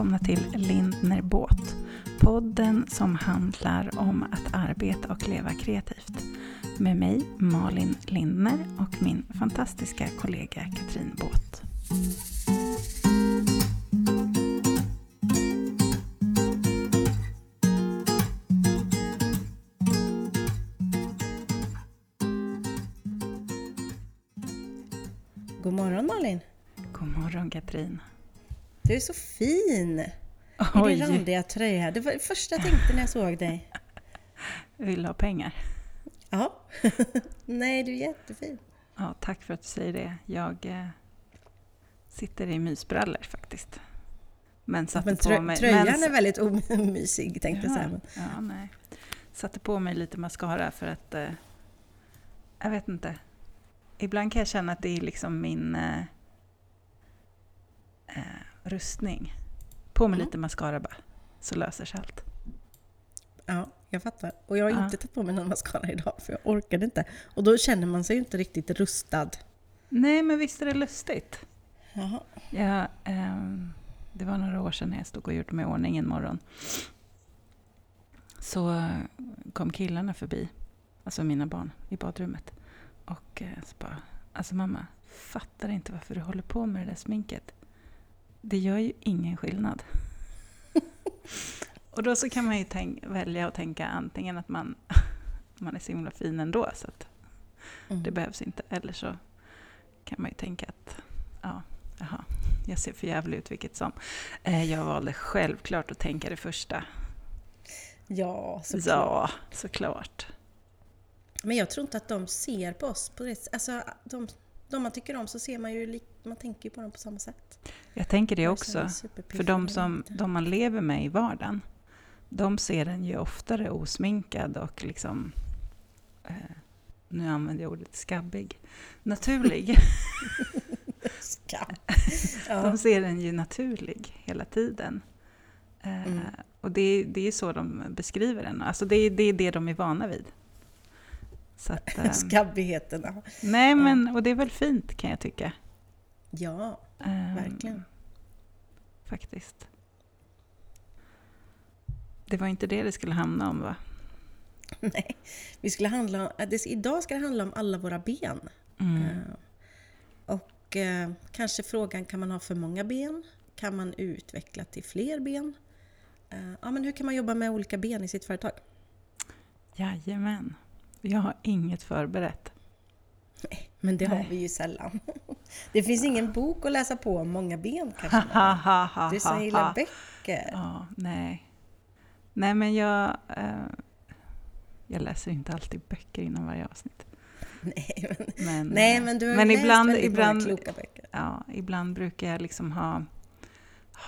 välkomna till Lindner Båt. Podden som handlar om att arbeta och leva kreativt. Med mig Malin Lindner och min fantastiska kollega Katrin Båt. God morgon Malin! God morgon Katrin! Du är så fin! I din randiga tröja. Det var det första jag tänkte när jag såg dig. Vill du ha pengar? Ja. Nej, du är jättefin. Ja, tack för att du säger det. Jag eh, sitter i mysbrallor faktiskt. Men satte Men trö på mig... tröjan men, är väldigt omysig tänkte jag ja, säga. Ja, nej. Satte på mig lite mascara för att... Eh, jag vet inte. Ibland kan jag känna att det är liksom min eh, eh, rustning. På med Mm. lite mascara bara, så löser sig allt. Ja, jag fattar. Och jag har Ja. inte tagit på mig någon mascara idag för jag orkade inte. Och då känner man sig ju inte riktigt rustad. Nej, men visst är det lustigt? Jaha. Jag, ehm, det var några år sedan jag stod och gjorde mig i ordning en morgon. Så kom killarna förbi, alltså mina barn, i badrummet. Och eh, så bara, alltså mamma, fattar inte varför du håller på med det där sminket. Det gör ju ingen skillnad. och då så kan man ju tänk, välja att tänka antingen att man, man är så himla fin ändå så att Mm. det behövs inte. Eller så kan man ju tänka att ja, jaha, jag ser för jävlig ut vilket som. Eh, Jag valde självklart att tänka det första. Ja, så Ja, såklart. Men jag tror inte att de ser på oss på det Alltså, de, de man tycker om så ser man ju, man tänker ju på dem på samma sätt. Jag tänker det också. För de, som, de man lever med i vardagen, de ser en ju oftare osminkad och liksom, eh, nu använder jag ordet skabbig, naturlig. Skam. Ja. De ser den ju naturlig hela tiden. Eh, Mm. Och det, det är så de beskriver den. Alltså det, är- det är det de är vana vid. Så att, eh, Skabbigheten. nej, men, och det är väl fint kan jag tycka. Ja, Eh, verkligen. Faktiskt. Det var inte det det skulle handla om va? Nej, vi skulle handla om, äh, det, idag ska det handla om alla våra ben. Mm. Eh, Och eh, kanske frågan, kan man ha för många ben? Kan man utveckla till fler ben? Eh, ja, men hur kan man jobba med olika ben i sitt företag? Jajamän. Jag har inget förberett. Men det Nej. har vi ju sällan. Det finns ingen bok att läsa på om många ben kanske. Du som gillar böcker. Ja, nej. Nej, men jag... Eh, jag läser inte alltid böcker innan varje avsnitt. Nej, men, Men, nej, men du har men läst ibland, ibland, kloka böcker. ja, ibland brukar jag liksom ha,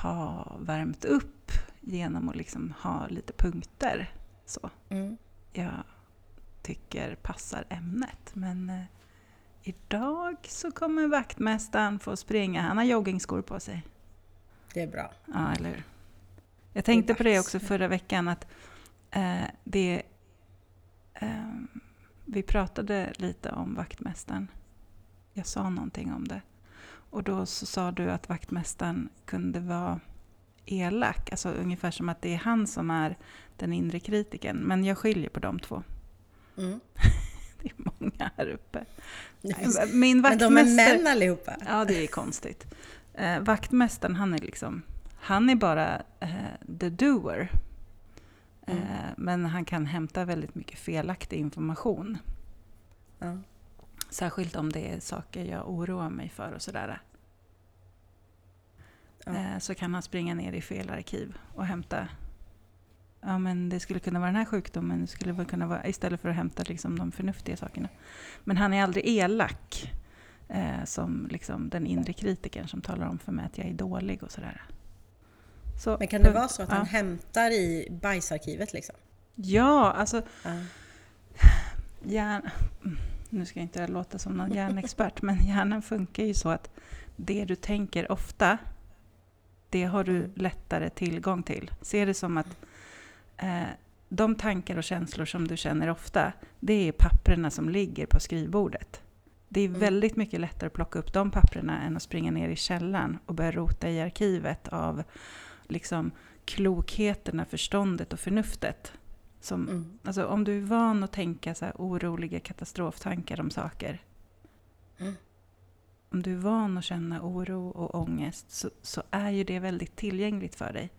ha värmt upp genom att liksom ha lite punkter. Så Mm. jag tycker passar ämnet. Men eh, idag så kommer vaktmästaren få springa. Han har joggingskor på sig. Det är bra. Ja, eller hur? Jag tänkte på det också förra veckan att eh, det... Eh, vi pratade lite om vaktmästaren. Jag sa någonting om det. Och då så sa du att vaktmästaren kunde vara elak. Alltså ungefär som att det är han som är den inre kritiken. Men jag skiljer på de två. Mm. Det är många här uppe. Min men de är vaktmästare... män allihopa. Ja, det är konstigt. Eh, vaktmästaren, han är liksom... Han är bara eh, the doer. Eh, Mm. Men han kan hämta väldigt mycket felaktig information. Ja. Särskilt om det är saker jag oroar mig för och sådär. Eh, så kan han springa ner i fel arkiv och hämta... Ja, men det skulle kunna vara den här sjukdomen. Det skulle kunna vara, istället för att hämta liksom de förnuftiga sakerna. Men han är aldrig elak. Eh, som liksom den inre kritikern som talar om för mig att jag är dålig och sådär. Så, Men kan det vara så att han ja. hämtar i bajsarkivet liksom? Ja, alltså Ja. hjärn... Nu ska jag inte låta som någon hjärnexpert, men hjärnan funkar ju så att det du tänker ofta, det har du lättare tillgång till. Se det som att eh, de tankar och känslor som du känner ofta, det är papperna som ligger på skrivbordet. Det är Mm. väldigt mycket lättare att plocka upp de papperna än att springa ner i källaren och börja rota i arkivet av liksom klokheterna, förståndet och förnuftet. Som, Mm. alltså, om du är van att tänka så oroliga katastroftankar om saker. Mm. Om du är van att känna oro och ångest så, så är ju det väldigt tillgängligt för dig.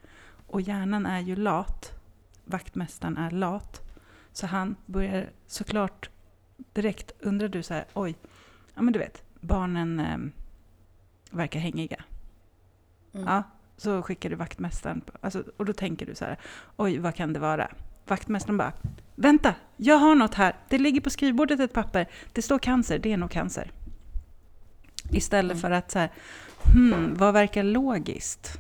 Och hjärnan är ju lat. Vaktmästaren är lat. Så han börjar såklart direkt, undrar du så här, oj, ja men du vet, barnen eh, verkar hängiga. Mm. Ja, så skickar du vaktmästaren. på- Alltså, och då tänker du så här, oj vad kan det vara? Vaktmästaren bara, vänta, jag har något här. Det ligger på skrivbordet ett papper. Det står cancer, det är nog cancer. Istället Mm. för att så här, hmm, vad verkar logiskt?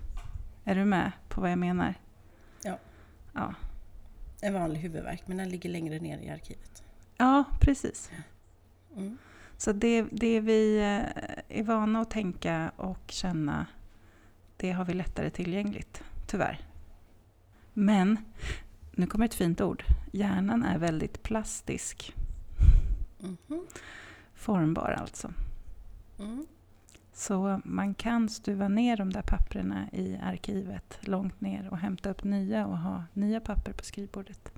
Är du med på vad jag menar? Ja. Ja, En vanlig huvudvärk, men den ligger längre ner i arkivet. ja precis. Mm. Så det, det vi eh, är vana att tänka och känna, det har vi lättare tillgängligt, tyvärr. Men, nu kommer ett fint ord, hjärnan är väldigt plastisk, Mhm. formbar alltså. Mm. Så man kan stuva ner de där papperna i arkivet långt ner och hämta upp nya och ha nya papper på skrivbordet.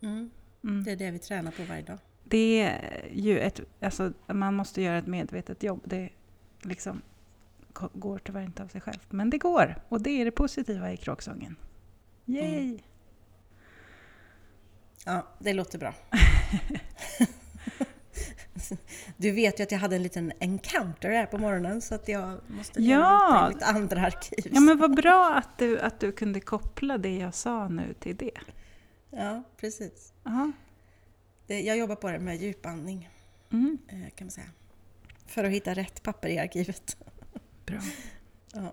Mm. Mm. Det är det vi tränar på varje dag. Det är ju ett, alltså man måste göra ett medvetet jobb. Det liksom går tyvärr inte av sig självt. Men det går! Och det är det positiva i kråksången. Yay! Ja, det låter bra. Du vet ju att jag hade en liten encounter här på morgonen så att jag måste Ja. mitt andra arkiv. Ja men vad bra att du, att du kunde koppla det jag sa nu till det. Ja, precis. Det- Jag jobbar på det med djupandning Mm. eh, kan man säga. För att hitta rätt papper i arkivet. Bra. Ja.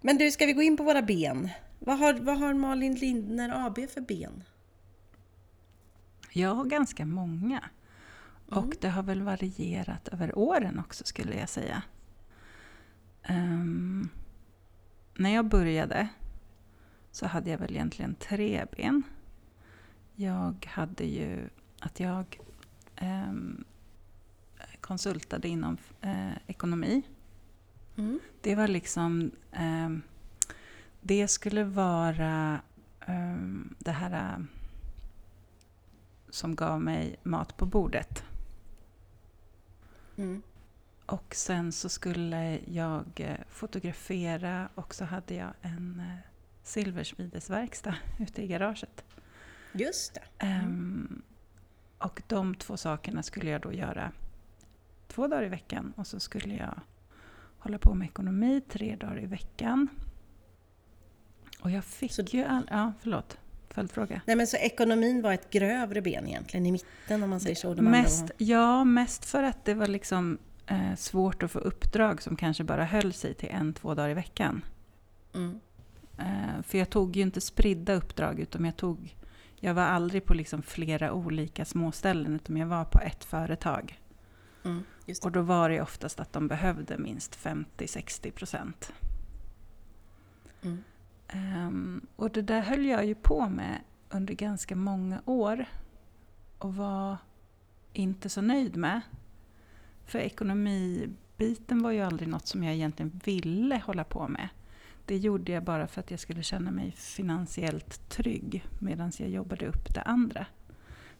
Men du, ska vi gå in på våra ben? Vad har, vad har Malin Lindner AB för ben? Jag har ganska många. Mm. Och det har väl varierat över åren också skulle jag säga. Ehm, när jag började så hade jag väl egentligen tre ben. Jag hade ju att jag ehm, konsultade inom eh, ekonomi. Mm. Det var liksom... ehm, det skulle vara ehm, det här eh, som gav mig mat på bordet. Mm. Och sen så skulle jag eh, fotografera och så hade jag en eh, silversmidesverkstad ute i garaget. Just det. Ehm, och de två sakerna skulle jag då göra två dagar i veckan och så skulle jag hålla på med ekonomi tre dagar i veckan. Och jag fick Så- ju all... Ja, förlåt. Följdfråga. Nej men så ekonomin var ett grövre ben egentligen, i mitten om man säger så. Mest, var- ja, mest för att det var liksom eh, svårt att få uppdrag som kanske bara höll sig till en, två dagar i veckan. Mm. Eh, för jag tog ju inte spridda uppdrag utan jag tog... Jag var aldrig på liksom flera olika småställen utan jag var på ett företag. Mm. Och då var det oftast att de behövde minst 50-60 procent. Mm. Um, och det där höll jag ju på med under ganska många år och var inte så nöjd med. För ekonomibiten var ju aldrig något som jag egentligen ville hålla på med. Det gjorde jag bara för att jag skulle känna mig finansiellt trygg medan jag jobbade upp det andra.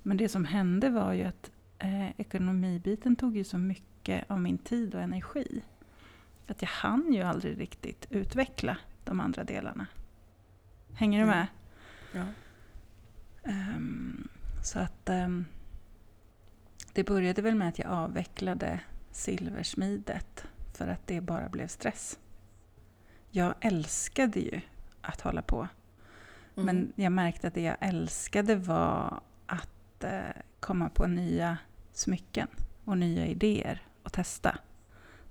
Men det som hände var ju att eh, ekonomibiten tog ju så mycket av min tid och energi att jag hann ju aldrig riktigt utveckla de andra delarna. Hänger du Mm. med? Ja. Ehm, så att ehm, det började väl med att jag avvecklade silversmidet för att det bara blev stress. Jag älskade ju att hålla på. Mm. Men jag märkte att det jag älskade var att eh, komma på nya smycken och nya idéer och testa.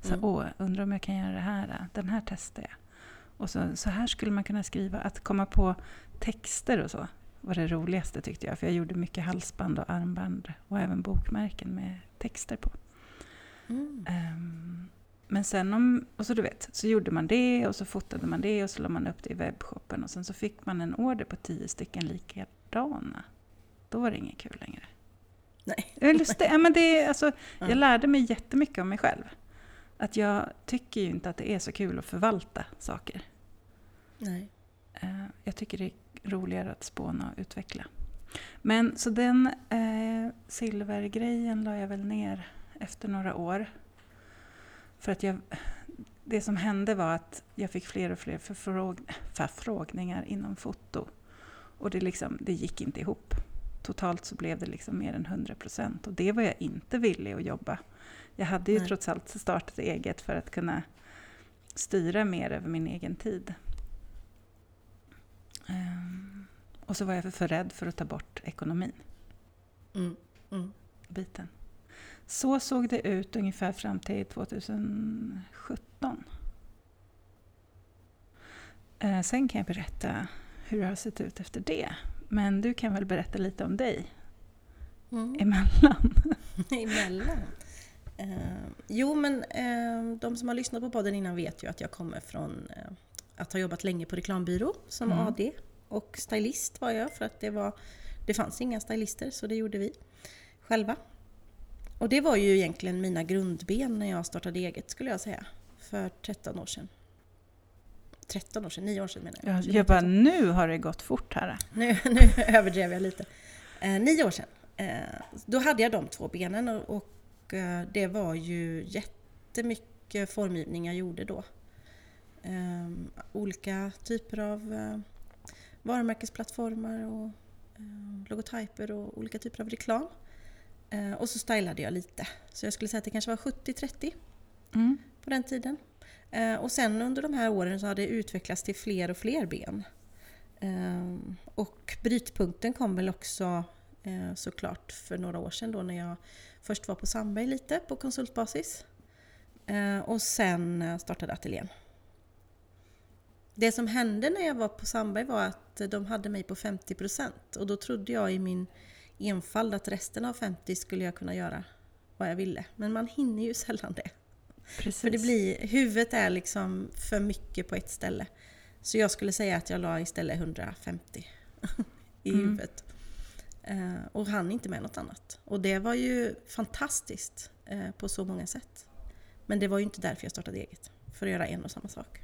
Så, Mm. åh, undrar om jag kan göra det här. Den här testar jag. Och så, så här skulle man kunna skriva. Att komma på texter och så var det roligaste tyckte jag. För jag gjorde mycket halsband och armband och även bokmärken med texter på. Mm. Ehm, men sen om, och så du vet, så gjorde man det och så fotade man det och så la man upp det i webbshoppen och sen så fick man en order på tio stycken likadana. Då var det inget kul längre. Nej. Det är lustigt. Ja, men det alltså, Ja. jag lärde mig jättemycket om mig själv. Att jag tycker ju inte att det är så kul att förvalta saker. Nej. Eh, jag tycker det är roligare att spåna och utveckla. Men så den eh, silvergrejen la jag väl ner efter några år. För att jag, det som hände var att jag fick fler och fler förfråg, förfrågningar inom foto. Och det, liksom, det gick inte ihop. Totalt så blev det liksom mer än 100 procent. Och det var jag inte villig att jobba. Jag hade ju Nej. trots allt startat eget för att kunna styra mer över min egen tid. Ehm, och så var jag för rädd för att ta bort ekonomin, Mm. Mm. biten. Så såg det ut ungefär fram till 2017. Eh, sen kan jag berätta hur det har sett ut efter det. Men du kan väl berätta lite om dig Mm. emellan? Emellan. Eh, jo, men eh, de som har lyssnat på podden innan vet ju att jag kommer från eh, att ha jobbat länge på reklambyrå som Mm. AD. Och stylist var jag för att det, var, det fanns inga stylister så det gjorde vi själva. Och det var ju egentligen mina grundben när jag startade eget skulle jag säga. För 13 år sedan. 13 år sedan, 9 år sedan menar jag. Jag, jag bara, nu har det gått fort här. Nu, nu överdrev jag lite. Eh, nio år sedan. Eh, då hade jag de två benen och, och eh, det var ju jättemycket formgivning jag gjorde då. Eh, olika typer av eh, varumärkesplattformar och eh, logotyper och olika typer av reklam. Och så stylade jag lite. Så jag skulle säga att det kanske var 70-30 Mm. på den tiden. Och sen under de här åren så har det utvecklats till fler och fler ben. Eh, och brytpunkten kom väl också såklart för några år sedan då när jag först var på Sandberg lite på konsultbasis. Eh, och sen eh, startade ateljén. Det som hände när jag var på Sandberg var att de hade mig på 50% och då trodde jag i min enfald att resten av 50 skulle jag kunna göra vad jag ville. Men man hinner ju sällan det. Precis. För det blir, huvudet är liksom för mycket på ett ställe. Så jag skulle säga att jag la istället 150 i Mm. huvudet. Eh, och hann inte med något annat. Och det var ju fantastiskt eh, på så många sätt. Men det var ju inte därför jag startade eget. För att göra en och samma sak.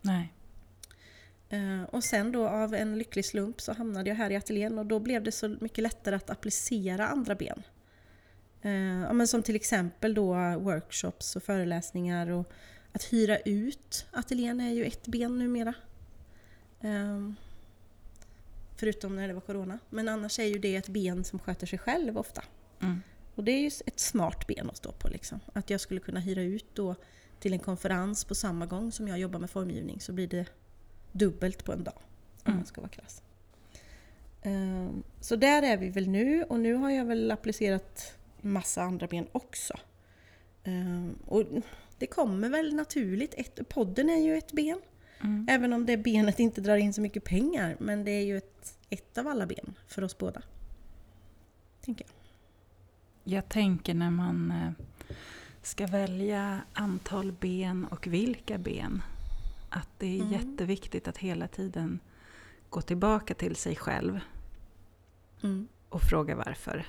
Nej. Eh, och sen då av en lycklig slump så hamnade jag här i ateljén och då blev det så mycket lättare att applicera andra ben. Ja, men som till exempel då workshops och föreläsningar och att hyra ut ateljén är ju ett ben numera. Förutom när det var corona. Men annars är ju det ett ben som sköter sig själv ofta. Mm. Och det är ju ett smart ben att stå på. Liksom. Att jag skulle kunna hyra ut då till en konferens på samma gång som jag jobbar med formgivning så blir det dubbelt på en dag. Om Mm. man ska vara krass. Ehm, Så där är vi väl nu och nu har jag väl applicerat massa andra ben också. Ehm, Och det kommer väl naturligt. Ett, podden är ju ett ben. Mm. Även om det benet inte drar in så mycket pengar. Men det är ju ett, ett av alla ben för oss båda. Tänker jag. Jag tänker när man eh, ska välja antal ben och vilka ben. Att det är Mm. jätteviktigt att hela tiden gå tillbaka till sig själv Mm. och fråga varför.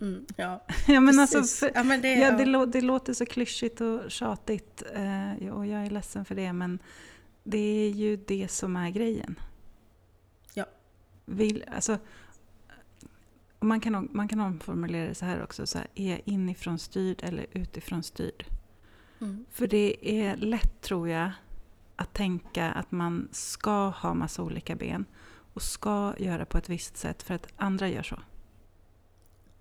Mm, ja, ja, men precis. alltså, för, ja, men det, ja, det, lå, det låter så klyschigt och tjatigt eh, och jag är ledsen för det men det är ju det som är grejen. Ja. Vill, alltså, man, kan, man kan omformulera det så här också. Så här, är jag inifrån styrd eller utifrån styrd? Mm. För det är lätt tror jag att tänka att man ska ha massa olika ben och ska göra på ett visst sätt för att andra gör så.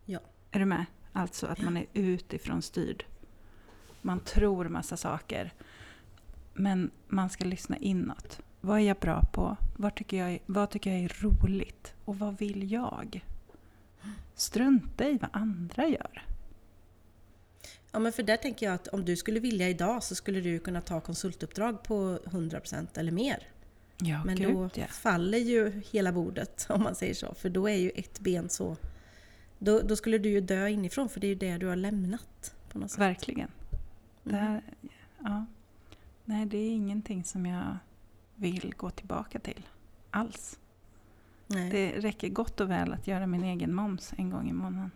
Ja. Är du med? Alltså att man är utifrån styrd. Man tror massa saker. Men man ska lyssna inåt. Vad är jag bra på? Vad tycker jag är, vad tycker jag är roligt? Och vad vill jag? Strunta i vad andra gör. Ja men för där tänker jag att om du skulle vilja idag så skulle du kunna ta konsultuppdrag på 100% eller mer. Ja, men gud då ja. faller ju hela bordet om man säger så. För då är ju ett ben så... Då, då skulle du ju dö inifrån för det är ju det du har lämnat. På något sätt. Verkligen. Det Mm. här, ja. Nej, det är ingenting som jag vill gå tillbaka till alls. Nej. Det räcker gott och väl att göra min egen moms en gång i månaden.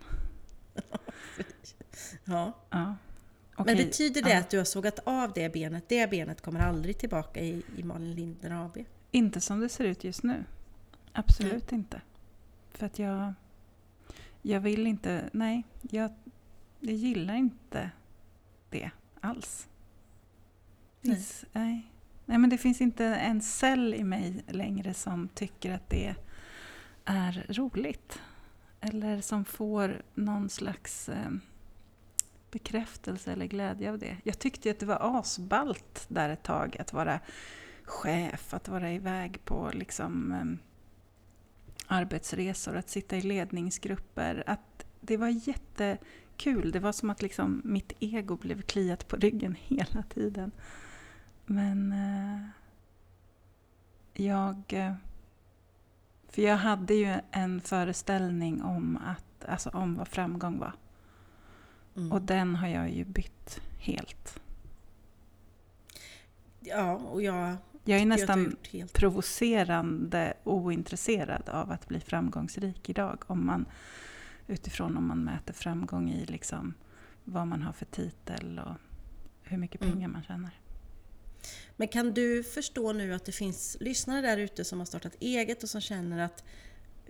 Ja. Ja. Men betyder det ja. att du har sågat av det benet? Det benet kommer aldrig tillbaka i, i Malin Lindner AB? Inte som det ser ut just nu. Absolut mm. inte. För att jag... Jag vill inte... Nej, jag, jag gillar inte det alls. Precis. nej. nej. Nej, men det finns inte en cell i mig längre som tycker att det är roligt. Eller som får någon slags eh, bekräftelse eller glädje av det. Jag tyckte att det var asballt där ett tag att vara chef, att vara iväg på liksom, eh, arbetsresor, att sitta i ledningsgrupper. Att det var jättekul. Det var som att liksom mitt ego blev kliat på ryggen hela tiden. Men eh, jag... Eh, för jag hade ju en föreställning om, att, alltså om vad framgång var. Mm. Och den har jag ju bytt helt. Ja, och jag... Jag är nästan helt... provocerande ointresserad av att bli framgångsrik idag. Om man, utifrån om man mäter framgång i liksom vad man har för titel och hur mycket mm. pengar mm. man tjänar. Men kan du förstå nu att det finns lyssnare där ute som har startat eget och som känner att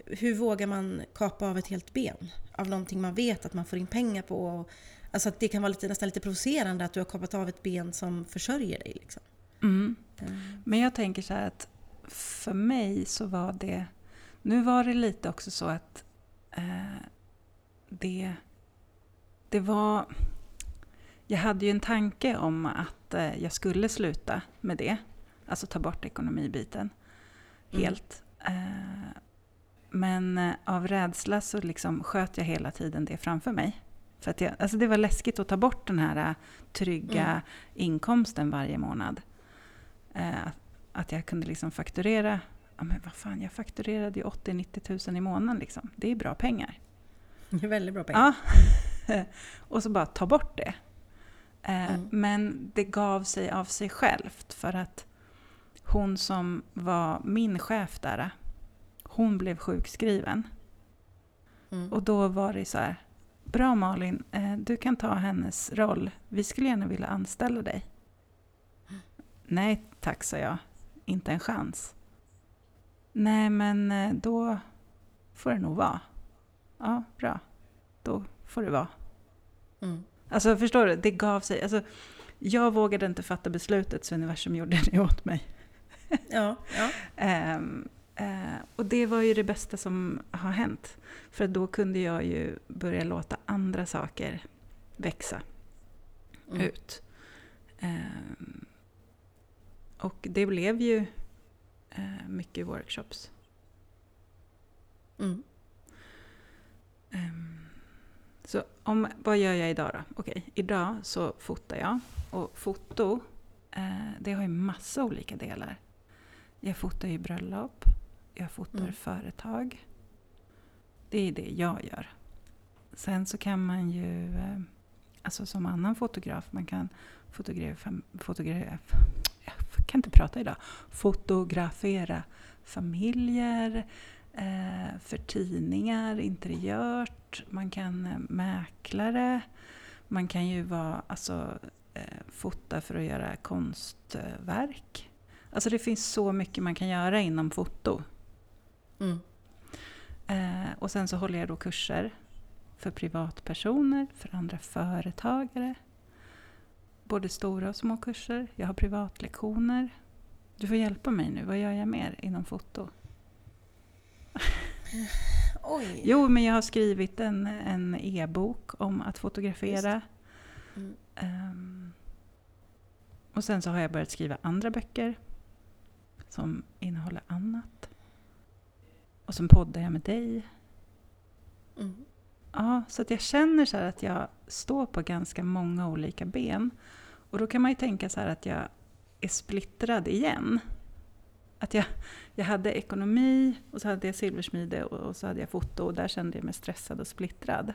hur vågar man kapa av ett helt ben? Av någonting man vet att man får in pengar på. Alltså att det kan vara lite, nästan lite provocerande att du har kapat av ett ben som försörjer dig. Liksom. Mm. Mm. Men jag tänker så här att för mig så var det... Nu var det lite också så att eh, det, det var... Jag hade ju en tanke om att eh, jag skulle sluta med det. Alltså ta bort ekonomibiten mm. helt. Eh, men eh, av rädsla så liksom sköt jag hela tiden det framför mig. För att jag, alltså det var läskigt att ta bort den här trygga mm. inkomsten varje månad. att jag kunde liksom fakturera, ja men vad fan, jag fakturerade ju 80-90 000 i månaden liksom. Det är bra pengar. Det är väldigt bra pengar. Ja. och så bara ta bort det. Eh, mm. Men det gav sig av sig självt för att hon som var min chef där, hon blev sjukskriven. Mm. Och då var det så här, bra Malin, eh, du kan ta hennes roll. Vi skulle gärna vilja anställa dig. Mm. Nej tack, sa jag. Inte en chans. Nej, men eh, då får det nog vara. Ja, bra. Då får det vara. Mm. Alltså förstår du? Det gav sig. Alltså, jag vågade inte fatta beslutet så universum gjorde det åt mig. Ja, ja. um, uh, och det var ju det bästa som har hänt. För då kunde jag ju börja låta andra saker växa mm. ut. Um, och det blev ju uh, mycket workshops. Mm. Um, så om, vad gör jag idag då? Okej, idag så fotar jag. Och foto, eh, det har ju massa olika delar. Jag fotar ju bröllop, jag fotar mm. företag. Det är det jag gör. Sen så kan man ju, eh, alltså som annan fotograf, man kan fotografera, fotografera jag kan inte prata idag, fotografera familjer, för tidningar, interiört, man kan eh, mäklare, man kan ju vara, alltså, eh, fota för att göra konstverk. Alltså det finns så mycket man kan göra inom foto. Mm. Eh, och sen så håller jag då kurser för privatpersoner, för andra företagare. Både stora och små kurser. Jag har privatlektioner. Du får hjälpa mig nu, vad gör jag mer inom foto? Oj. Jo, men jag har skrivit en, en e-bok om att fotografera. Mm. Um, och sen så har jag börjat skriva andra böcker som innehåller annat. Och sen poddar jag med dig. Mm. Ja, så att jag känner så att jag står på ganska många olika ben. Och då kan man ju tänka så att jag är splittrad igen. Att jag, jag hade ekonomi och så hade jag silversmide och, och så hade jag foto och där kände jag mig stressad och splittrad.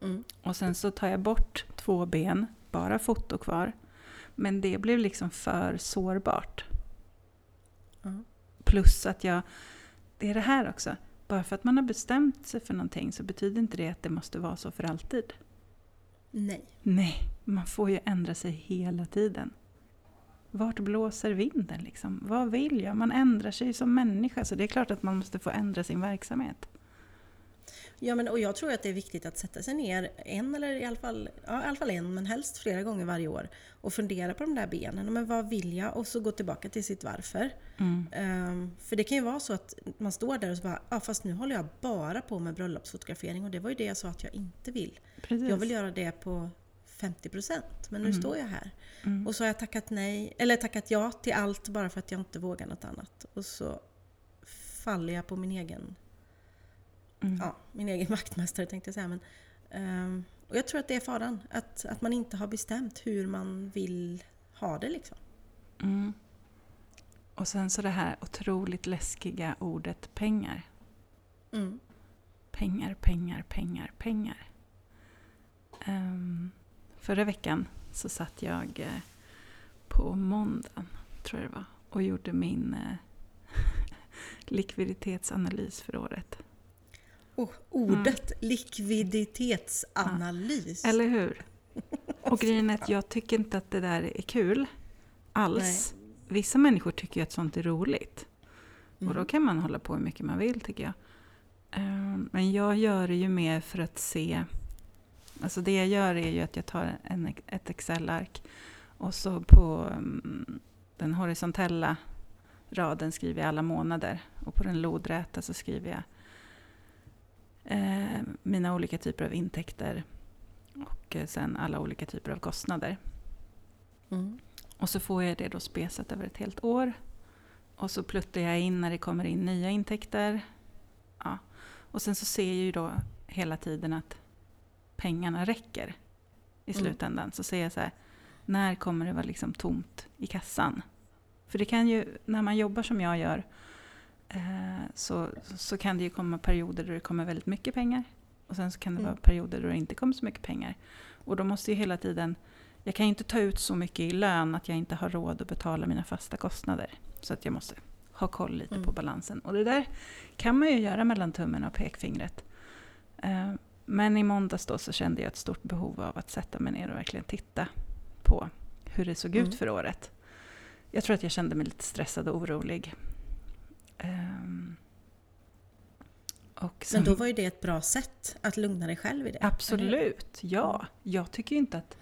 Mm. Och sen så tar jag bort två ben, bara foto kvar. Men det blev liksom för sårbart. Mm. Plus att jag, det är det här också, bara för att man har bestämt sig för någonting så betyder inte det att det måste vara så för alltid. Nej. Nej. Man får ju ändra sig hela tiden. Vart blåser vinden liksom? Vad vill jag? Man ändrar sig som människa så det är klart att man måste få ändra sin verksamhet. Ja, men, och jag tror att det är viktigt att sätta sig ner en eller i alla fall, ja, i alla fall en, men helst flera gånger varje år och fundera på de där benen. Men vad vill jag? Och så gå tillbaka till sitt varför. Mm. Um, för det kan ju vara så att man står där och så bara, ja fast nu håller jag bara på med bröllopsfotografering och det var ju det jag sa att jag inte vill. Precis. Jag vill göra det på 50% men nu Mm. står jag här. Mm. Och så har jag tackat nej, eller tackat ja till allt bara för att jag inte vågar något annat. Och så faller jag på min egen Mm. ja, min egen vaktmästare tänkte jag säga. Men, ehm, och jag tror att det är faran. Att, att man inte har bestämt hur man vill ha det liksom. Mm. Och sen så det här otroligt läskiga ordet pengar. Mm. Pengar, pengar, pengar, pengar. Um, förra veckan så satt jag eh, på måndagen, tror jag det var, och gjorde min eh, likviditetsanalys för året. Och ordet likviditetsanalys. Eller hur? Och grejen är att jag tycker inte att det där är kul alls. Vissa människor tycker ju att sånt är roligt. Mm. Och då kan man hålla på hur mycket man vill tycker jag. Ehm, Men jag gör det ju mer för att se... Alltså det jag gör är ju att jag tar en, ett Excel-ark och så på mm, den horisontella raden skriver jag alla månader. Och på den lodräta så skriver jag eh, mina olika typer av intäkter och eh, sen alla olika typer av kostnader. Mm. Och så får jag det då spesat över ett helt år. Och så pluttar jag in när det kommer in nya intäkter. Ja. Och sen så ser jag ju då hela tiden att pengarna räcker i Mm. slutändan. Så ser jag så här, när kommer det vara liksom tomt i kassan? För det kan ju, när man jobbar som jag gör, eh, så, så kan det ju komma perioder då det kommer väldigt mycket pengar. Och sen så kan det Mm. vara perioder då det inte kommer så mycket pengar. Och då måste ju hela tiden jag kan ju inte ta ut så mycket i lön att jag inte har råd att betala mina fasta kostnader. Så att jag måste ha koll lite Mm. på balansen. Och det där kan man ju göra mellan tummen och pekfingret. Eh, Men i måndags då så kände jag ett stort behov av att sätta mig ner och verkligen titta på hur det såg Mm. ut för året. Jag tror att jag kände mig lite stressad och orolig. Ehm, Och Men då sen- var ju det ett bra sätt att lugna dig själv i det. eller? Absolut, ja. Jag tycker inte att...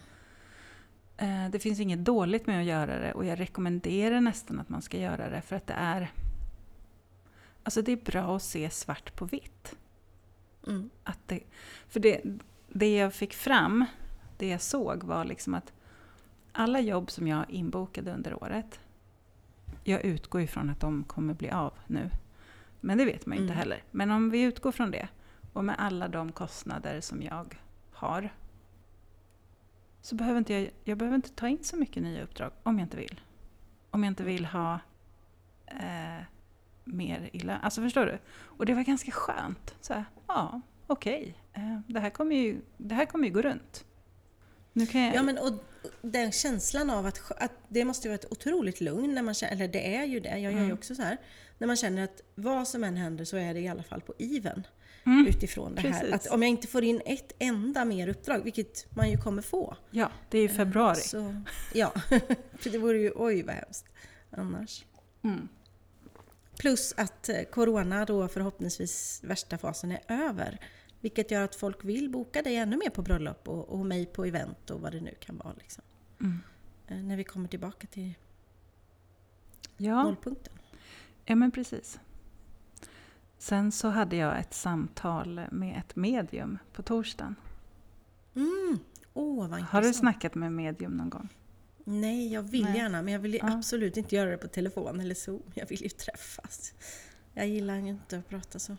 Eh, det finns inget dåligt med att göra det och jag rekommenderar nästan att man ska göra det för att det är... Alltså det är bra att se svart på vitt. Mm. Att det, för det, det jag fick fram, det jag såg var liksom att alla jobb som jag inbokade under året, jag utgår ifrån att de kommer bli av nu. Men det vet man ju inte Mm. heller. Men om vi utgår från det, och med alla de kostnader som jag har, så behöver inte jag, jag behöver inte ta in så mycket nya uppdrag om jag inte vill. Om jag inte vill ha eh, mer i lön. Alltså förstår du? Och det var ganska skönt. Så här, ja, okej. Eh, det, här kommer ju, det här kommer ju gå runt. Nu kan jag... Ja, men och den känslan av att, att det måste ju vara ett otroligt lugn, när man känner, eller det är ju det, jag gör ju Mm. också så här. När man känner att vad som än händer så är det i alla fall på even mm, utifrån det här. precis. Att om jag inte får in ett enda mer uppdrag, vilket man ju kommer få. ja, det är ju februari. Så, ja, för det vore ju, oj vad hemskt annars. Mm. Plus att eh, Corona då förhoppningsvis värsta fasen är över. Vilket gör att folk vill boka dig ännu mer på bröllop och, och mig på event och vad det nu kan vara. Liksom. Mm. Eh, När vi kommer tillbaka till Ja, nollpunkten. ja, men precis. Sen så hade jag ett samtal med ett medium på torsdagen. Mm. Intressant. Har du snackat med medium någon gång? Nej, jag vill Nej. gärna, men jag vill Ja. absolut inte göra det på telefon eller Zoom. Jag vill ju träffas. Jag gillar inte att prata så.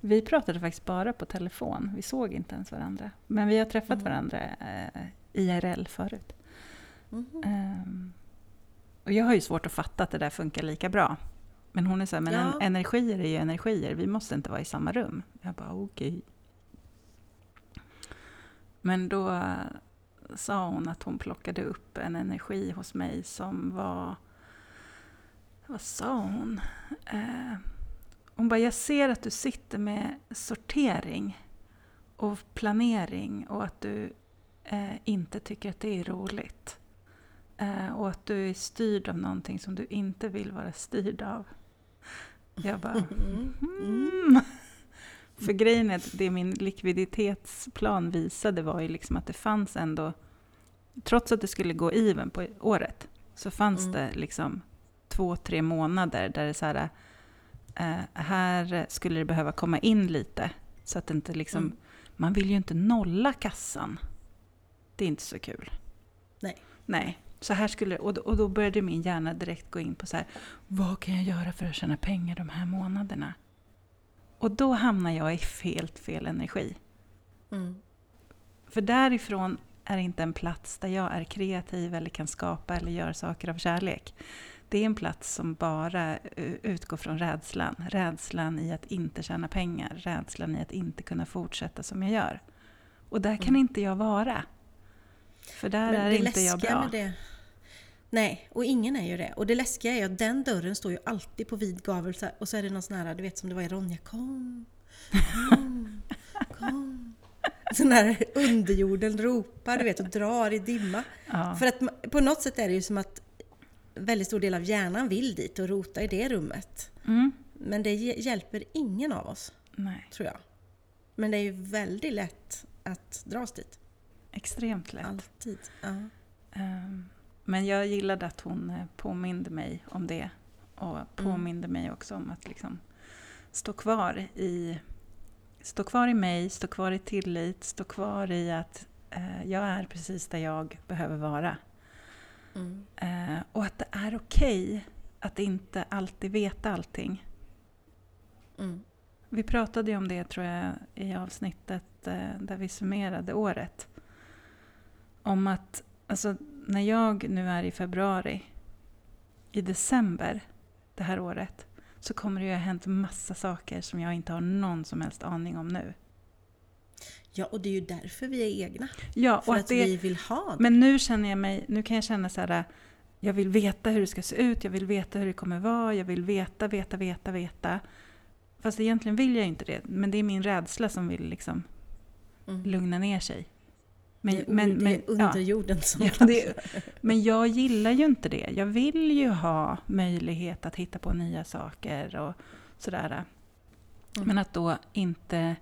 Vi pratade faktiskt bara på telefon. Vi såg inte ens varandra. Men vi har träffat Mm. varandra eh, IRL förut. Mhm. Ehm, och jag har ju svårt att fatta att det där funkar lika bra. Men hon är så här, men Ja. en, energier är ju energier, vi måste inte vara i samma rum. Jag bara okej. Men då sa hon att hon plockade upp en energi hos mig som var... Vad sa hon? Eh, hon bara, jag ser att du sitter med sortering och planering och att du eh, inte tycker att det är roligt. Eh, och att du är styrd av någonting som du inte vill vara styrd av. Jag bara... Mm. Mm. För grejen är att det min likviditetsplan visade var ju liksom att det fanns ändå, trots att det skulle gå even på året, så fanns Mm. det liksom två, tre månader där det så här, eh, här skulle det behöva komma in lite. Så att det inte liksom, Mm. man vill ju inte nolla kassan. Det är inte så kul. Nej. Nej. Så här skulle, och, då, och då började min hjärna direkt gå in på så här, vad kan jag göra för att tjäna pengar de här månaderna? Och då hamnar jag i helt fel energi. Mm. För därifrån är inte en plats där jag är kreativ eller kan skapa eller göra saker av kärlek. Det är en plats som bara eh, utgår från rädslan. Rädslan i att inte tjäna pengar. Rädslan i att inte kunna fortsätta som jag gör. Och där kan Mm. inte jag vara. För där Men är inte jag bra. med det... Nej, och ingen är ju det. Och det läskiga är att den dörren står ju alltid på vid gavel och så är det någon sån här, du vet som det var i Ronja, kom, kom, kom. Sån här underjorden ropar, du vet, och drar i dimma. Ja. För att på något sätt är det ju som att väldigt stor del av hjärnan vill dit och rota i det rummet. Mm. Men det hj- hjälper ingen av oss, Nej, tror jag. Men det är ju väldigt lätt att dras dit. extremt lätt. Alltid. Ja. Ehm, Men jag gillade att hon eh, påminde mig om det. Och påminde mig också om att liksom stå kvar i Stå kvar i mig, stå kvar i tillit, stå kvar i att eh, jag är precis där jag behöver vara. Mm. Eh, och att det är okej att inte alltid veta allting. Mm. Vi pratade ju om det tror jag i avsnittet eh, där vi summerade året. Om att alltså, när jag nu är i februari, i december det här året, så kommer det ju ha hänt massa saker som jag inte har någon som helst aning om nu. Ja, och det är ju därför vi är egna. Ja, För att, att det, vi vill ha det. men nu känner jag mig, nu kan jag känna så här, jag vill veta hur det ska se ut, jag vill veta hur det kommer vara, jag vill veta, veta, veta, veta. Fast egentligen vill jag inte det, men det är min rädsla som vill liksom Mm. lugna ner sig. Men, är, men, det men, är under jorden som Ja, det- men jag gillar ju inte det. Jag vill ju ha möjlighet att hitta på nya saker och sådär. Mm. Men att då inte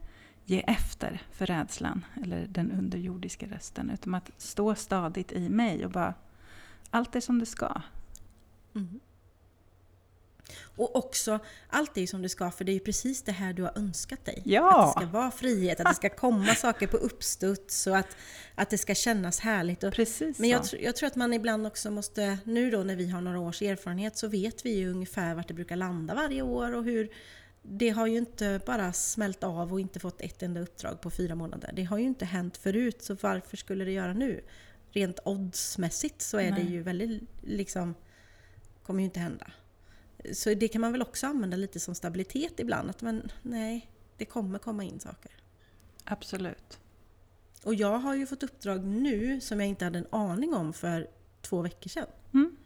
ge efter för rädslan eller den underjordiska rösten. Utan att stå stadigt i mig och bara, allt är som det ska. Mm. Och också, allt är ju som det ska, för det är ju precis det här du har önskat dig. Ja! Att det ska vara frihet, att det ska komma saker på uppstuds och att, att det ska kännas härligt. Och, Precis men jag, jag tror att man ibland också måste, nu då när vi har några års erfarenhet så vet vi ju ungefär vart det brukar landa varje år och hur det har ju inte bara smält av och inte fått ett enda uppdrag på fyra månader. Det har ju inte hänt förut, så varför skulle det göra nu? Rent oddsmässigt så är det Nej. ju väldigt, liksom, kommer ju inte hända. Så det kan man väl också använda lite som stabilitet ibland, att man, nej, det kommer komma in saker. Absolut. Och jag har ju fått uppdrag nu som jag inte hade en aning om för två veckor sedan. Mm.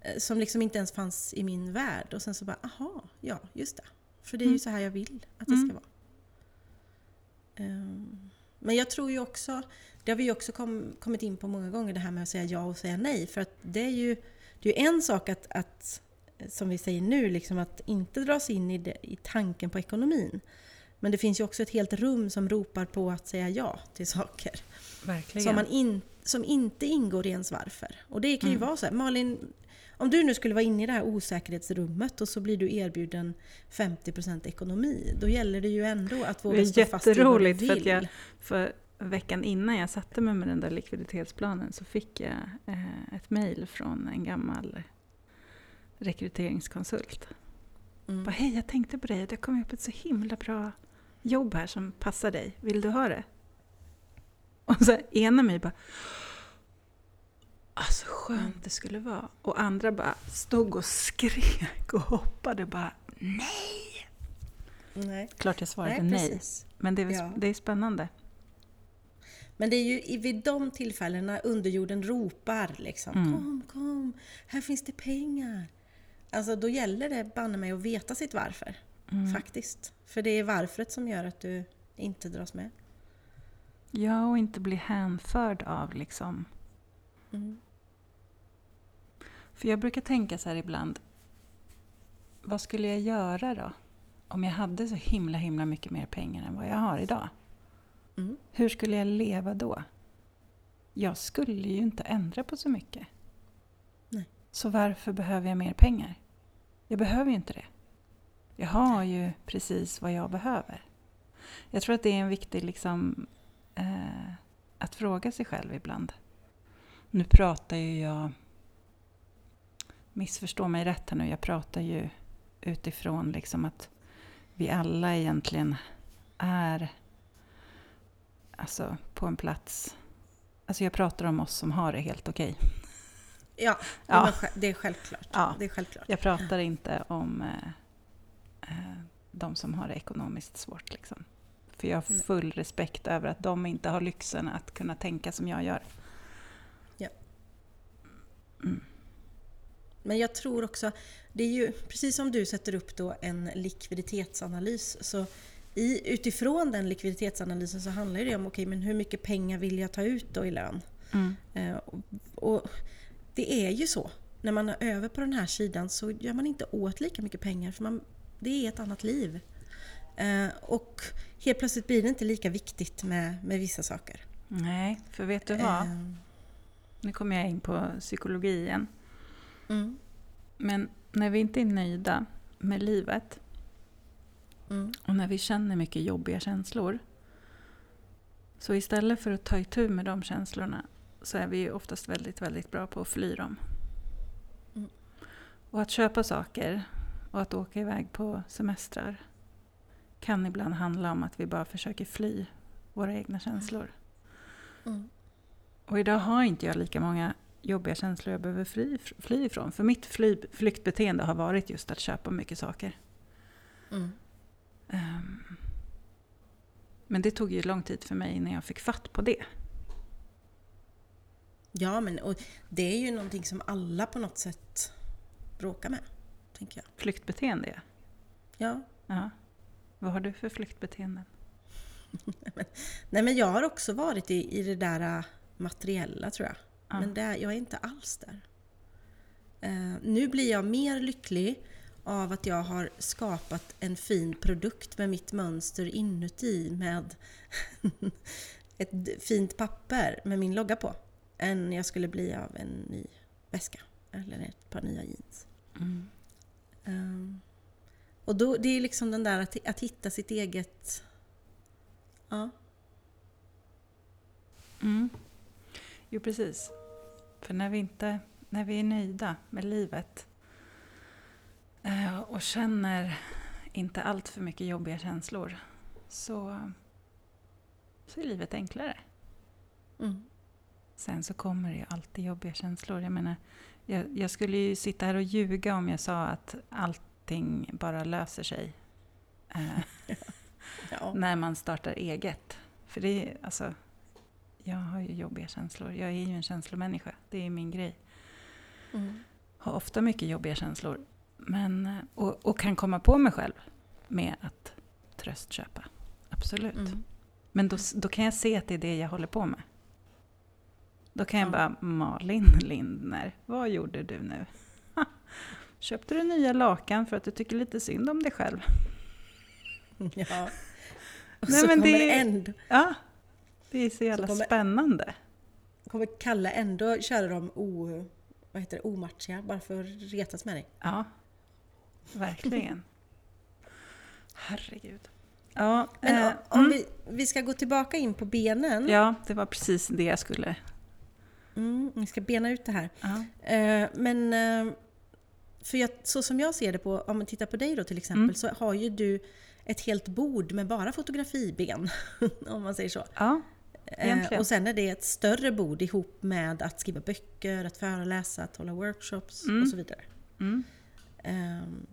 Eh, Som liksom inte ens fanns i min värld. Och sen så bara, aha, ja, just det. För det är ju Mm. så här jag vill att det Mm. ska vara. Ehm, Men jag tror ju också, det har vi ju också kom, kommit in på många gånger, det här med att säga ja och säga nej. För att det är ju, det är ju en sak att, att, som vi säger nu, liksom att inte dras in i, det, i tanken på ekonomin. Men det finns ju också ett helt rum som ropar på att säga ja till saker. Verkligen. Som, man in, som inte ingår i ens varför. Och det kan ju Mm. vara så här, Malin, om du nu skulle vara inne i det här osäkerhetsrummet och så blir du erbjuden 50% ekonomi, då gäller det ju ändå att Det våga är stå fast vid vad du jätteroligt för att vill. jag, för veckan innan jag satte mig med den där likviditetsplanen så fick jag eh, ett mejl från en gammal rekryteringskonsult. Mm. Bara, Hej, jag tänkte på dig. Det kommit upp ett så himla bra jobb här som passar dig. Vill du ha det? Och så ena mig bara... Alltså skönt det skulle vara. Och andra bara stod och skrek och hoppade bara nej. Nej. Klart jag svarade Nej, nej. Men det är, Ja. det är spännande. Men det är ju vid de tillfällena underjorden ropar liksom Mm. Kom, kom, här finns det pengar. Alltså då gäller det banne mig att veta sitt varför. Mm. Faktiskt. För det är varfret som gör att du inte dras med. Ja, och inte bli hänförd av liksom... Mm. För jag brukar tänka så här ibland. Vad skulle jag göra då? Om jag hade så himla, himla mycket mer pengar än vad jag har idag. Mm. Hur skulle jag leva då? Jag skulle ju inte ändra på så mycket. Så varför behöver jag mer pengar? Jag behöver ju inte det. Jag har ju precis vad jag behöver. Jag tror att det är en viktig liksom, eh, att fråga sig själv ibland. Nu pratar ju jag, missförstå mig rätt här nu, jag pratar ju utifrån liksom att vi alla egentligen är alltså, på en plats. Alltså jag pratar om oss som har det helt okej. Ja, Ja. men sj- det är självklart. Ja. Det är självklart. Jag pratar inte om eh, eh, de som har det ekonomiskt svårt. Liksom. För jag har Nej. full respekt över att de inte har lyxen att kunna tänka som jag gör. Ja. Mm. Men jag tror också, det är ju precis som du sätter upp då en likviditetsanalys. Så i, utifrån den likviditetsanalysen så handlar det om okej, men hur mycket pengar vill jag ta ut då i lön? Mm. Eh, och, och det är ju så. När man är över på den här sidan så gör man inte åt lika mycket pengar för man, det är ett annat liv. Eh, och helt plötsligt blir det inte lika viktigt med, med vissa saker. Nej, för vet du vad? Eh, Nu kommer jag in på psykologi igen. mm, Men när vi inte är nöjda med livet mm, och när vi känner mycket jobbiga känslor så istället för att ta itu med de känslorna så är vi ju oftast väldigt, väldigt bra på att fly dem. Mm. Och att köpa saker och att åka iväg på semestrar kan ibland handla om att vi bara försöker fly våra egna känslor. mm, Och idag har inte jag lika många jobbiga känslor jag behöver fly, fly ifrån. För mitt fly, flyktbeteende har varit just att köpa mycket saker. mm. Ehm, Men det tog ju lång tid för mig innan jag fick fatt på det. Ja, men och det är ju någonting som alla på något sätt bråkar med, tänker jag. Flyktbeteende, ja. Ja. Vad har du för flyktbeteenden? Nej, men jag har också varit i, i det där äh, materiella, tror jag. Ja. Men det, jag är inte alls där. Eh, nu blir jag mer lycklig av att jag har skapat en fin produkt med mitt mönster inuti med ett fint papper med min logga på. Än jag skulle bli av en ny väska eller ett par nya jeans. Mm. Ehm, och då, det är liksom den där att, att hitta sitt eget... Ja. Mm. Jo, precis. För när vi, inte, när vi är nöjda med livet eh, och känner inte allt för mycket jobbiga känslor så, så är livet enklare. Mm. Sen så kommer det ju alltid jobbiga känslor. Jag menar, jag, jag skulle ju sitta här och ljuga om jag sa att allting bara löser sig eh, Ja. när man startar eget. För det är, alltså, jag har ju jobbiga känslor. Jag är ju en känslomänniska. Det är min grej. Mm. Har ofta mycket jobbiga känslor. Men, eh, och, och kan komma på mig själv med att tröstköpa. Absolut. Mm. Men då, då kan jag se att det är det jag håller på med. Då kan jag Ja. bara, Malin Lindner, vad gjorde du nu? Köpte du nya lakan för att du tycker lite synd om dig själv? Ja. Och Nej, så men kommer det- ändå, Ja, det är så jävla kommer- spännande. kommer Kalle ändå köra dem o, vad heter det, omatchiga bara för att retas med dig. Ja, verkligen. Herregud. Ja, Men eh, om, om mm. vi, vi ska gå tillbaka in på benen. ja, det var precis det jag skulle... Mm, vi ska bena ut det här. Eh, men eh, för jag, så som jag ser det på, om man tittar på dig då till exempel, Mm. så har ju du ett helt bord med bara fotografiben. om man säger så. ja, Eh, Egentligen. och sen är det ett större bord ihop med att skriva böcker, att föreläsa, att hålla workshops Mm. och så vidare. mm, Ehm,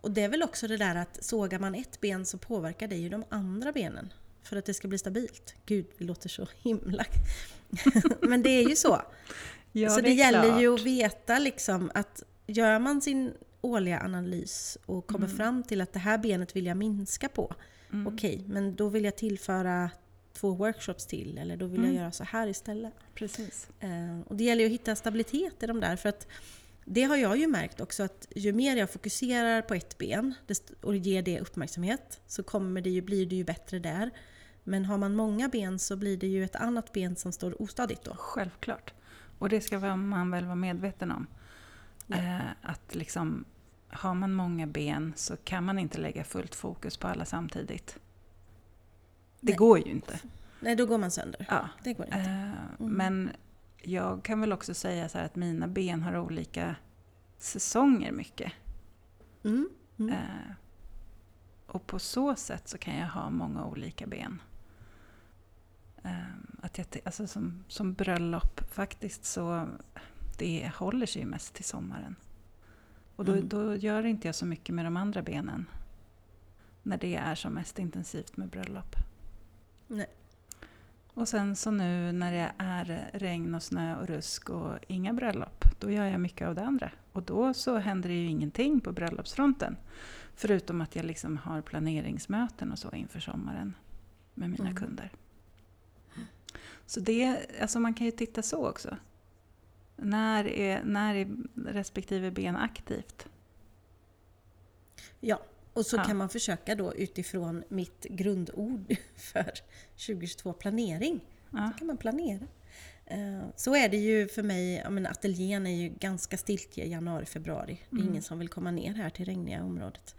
och det är väl också det där att sågar man ett ben så påverkar det ju de andra benen. För att det ska bli stabilt. Gud, det låter så himla... Men det är ju så. ja så det, är gäller klart. ju att veta liksom att gör man sin årliga analys och kommer Mm. fram till att det här benet vill jag minska på. Mm. Okej, men då vill jag tillföra två workshops till eller då vill Mm. jag göra så här istället. Precis. Eh, och det gäller ju att hitta stabilitet i de där för att det har jag ju märkt också att ju mer jag fokuserar på ett ben och ger det uppmärksamhet så kommer det ju, blir det ju bättre där. Men har man många ben så blir det ju ett annat ben som står ostadigt då. Självklart. Och det ska man väl vara medveten om. Ja. Eh, att liksom, har man många ben så kan man inte lägga fullt fokus på alla samtidigt. Det Nej. går ju inte. Nej, då går man sönder. Ja. Det går inte. Eh, Men jag kan väl också säga så att mina ben har olika säsonger mycket. Mm. Mm. Eh, och på så sätt så kan jag ha många olika ben. Eh, att jag, alltså som, som bröllop faktiskt så det håller sig ju mest till sommaren. Och då, Mm. då gör inte jag så mycket med de andra benen. När det är som mest intensivt med bröllop. Nej. Och sen så nu när det är regn och snö och rusk och inga bröllop, då gör jag mycket av det andra. Och då så händer det ju ingenting på bröllopsfronten. Förutom att jag liksom har planeringsmöten och så inför sommaren med mina Mm. kunder. Så det, alltså man kan ju titta så också. När är, när är respektive ben aktivt? Ja, och så Ja. kan man försöka då utifrån mitt grundord för 2022, planering. Ja. Så kan man planera. Eh, Så är det ju för mig, ateljén är ju ganska stiltje i januari, februari. Det är Mm. ingen som vill komma ner här till regniga området.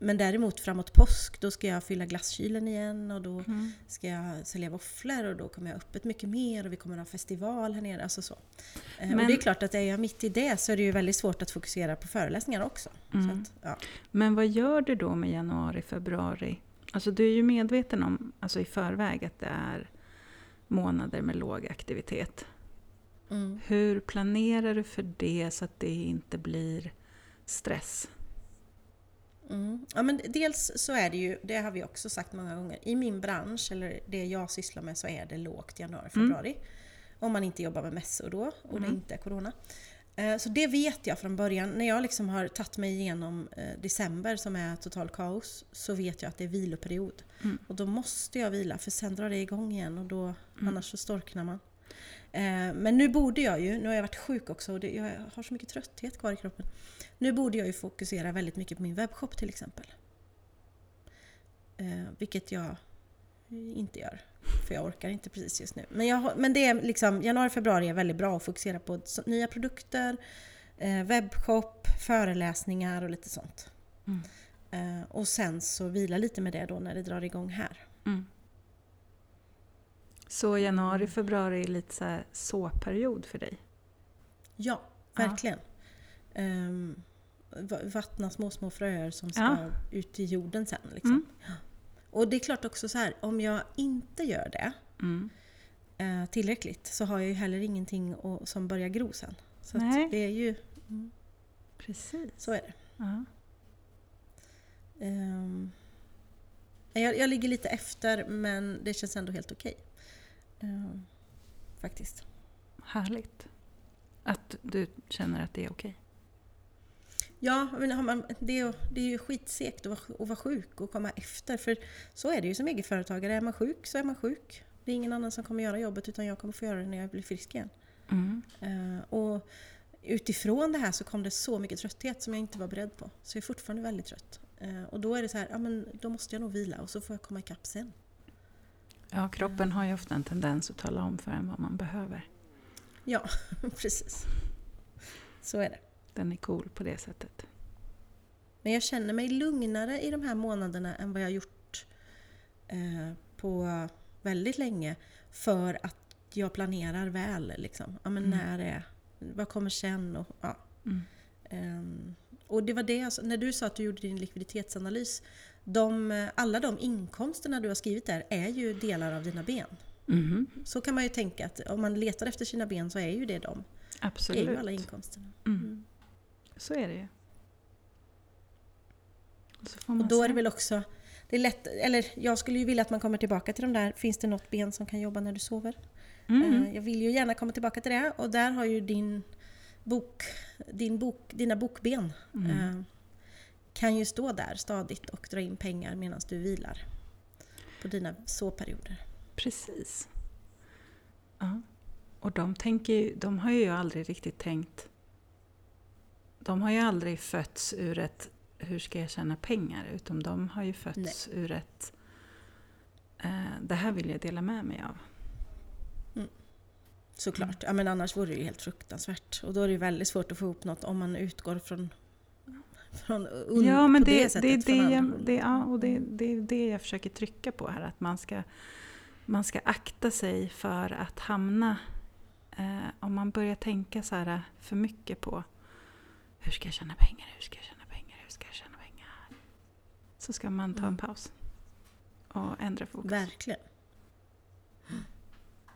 Men däremot framåt påsk, då ska jag fylla glasskylen igen och då Mm. ska jag sälja våfflor och då kommer jag ha öppet mycket mer och vi kommer ha festival här nere. Alltså så. Eh, Men- Och det är klart att är jag mitt i det så är det ju väldigt svårt att fokusera på föreläsningar också. Så Mm. att, ja. Men vad gör du då med januari, februari? Alltså du är ju medveten om alltså i förväg att det är månader med låg aktivitet. Mm. Hur planerar du för det så att det inte blir stress? Mm. Ja, men dels så är det ju, det har vi också sagt många gånger, i min bransch, eller det jag sysslar med, så är det lågt januari, februari. Om man inte jobbar med mässor då, och det Mm. inte är corona. Eh, Så det vet jag från början. När jag liksom har tagit mig igenom eh, december som är total kaos, så vet jag att det är viloperiod. Mm. Och då måste jag vila, för sen drar det igång igen och då, annars så storknar man. Eh, Men nu borde jag ju, nu har jag varit sjuk också och det, jag har så mycket trötthet kvar i kroppen. Nu borde jag ju fokusera väldigt mycket på min webbshop till exempel. Eh, vilket jag inte gör. För jag orkar inte precis just nu. Men, jag, men det är liksom, januari, februari är väldigt bra att fokusera på nya produkter, eh, webbshop, föreläsningar och lite sånt. Mm. Och sen så vila lite med det då när det drar igång här. Mm. Så januari, februari är lite så här såperiod för dig? Ja, Ja. verkligen. Ehm, va- vattna små, små fröer som ska Ja. ut i jorden sen. Liksom. Mm. Och det är klart också så här, om jag inte gör det Mm. eh, tillräckligt så har jag ju heller ingenting som börjar gro sen. Så det är ju, mm, Precis. så är det. Ja. Ehm, jag, jag ligger lite efter men det känns ändå helt okej. Ehm, faktiskt. Härligt. Att du känner att det är okej. Ja, men man, det, är, det är ju skitsegt att vara, att vara sjuk och komma efter. För så är det ju som egenföretagare. Är man sjuk så är man sjuk. Det är ingen annan som kommer göra jobbet utan jag kommer få göra det när jag blir frisk igen. Mm. Eh, och utifrån det här så kom det så mycket trötthet som jag inte var beredd på. Så jag är fortfarande väldigt trött. Eh, och då är det så här, ja men då måste jag nog vila och så får jag komma ikapp sen. Ja, kroppen har ju ofta en tendens att tala om för en vad man behöver. Ja, precis. Så är det. Den är cool på det sättet. Men jag känner mig lugnare i de här månaderna än vad jag gjort eh, på väldigt länge. För att jag planerar väl. Liksom. Ja, men Mm. när är, vad kommer sen? Och, ja. Mm. Ehm, och det var det sa- när du sa att du gjorde din likviditetsanalys. De, eh, alla de inkomsterna du har skrivit där är ju delar av dina ben. Mhm. Så kan man ju tänka att om man letar efter sina ben så är ju det de. Det är Absolut. ju alla inkomsterna. Mm. Mm. Så är det ju. Och, Och då är se. det väl också, det är lätt, eller jag skulle ju vilja att man kommer tillbaka till de där, finns det något ben som kan jobba när du sover? Mm. Eh, Jag vill ju gärna komma tillbaka till det och där har ju din bok, din bok, dina bokben Mm. Kan ju stå där stadigt och dra in pengar medan du vilar. på dina såperioder. Precis. Ja. Och de, tänker, de har ju aldrig riktigt tänkt... De har ju aldrig fötts ur ett hur ska jag tjäna pengar? Utan de har ju fötts ur ett eh, det här vill jag dela med mig av. Såklart. Ja, men annars vore det ju helt fruktansvärt. Och då är det ju väldigt svårt att få ihop något om man utgår från un, Ja, men det, det, det, det, jag, det, ja, och det, det är det jag försöker trycka på här. Att man ska, man ska akta sig för att hamna... Eh, om man börjar tänka så här för mycket på hur ska jag tjäna pengar, hur ska jag tjäna pengar, hur ska jag tjäna pengar? Så ska man ta en Mm. paus och ändra fokus. Verkligen.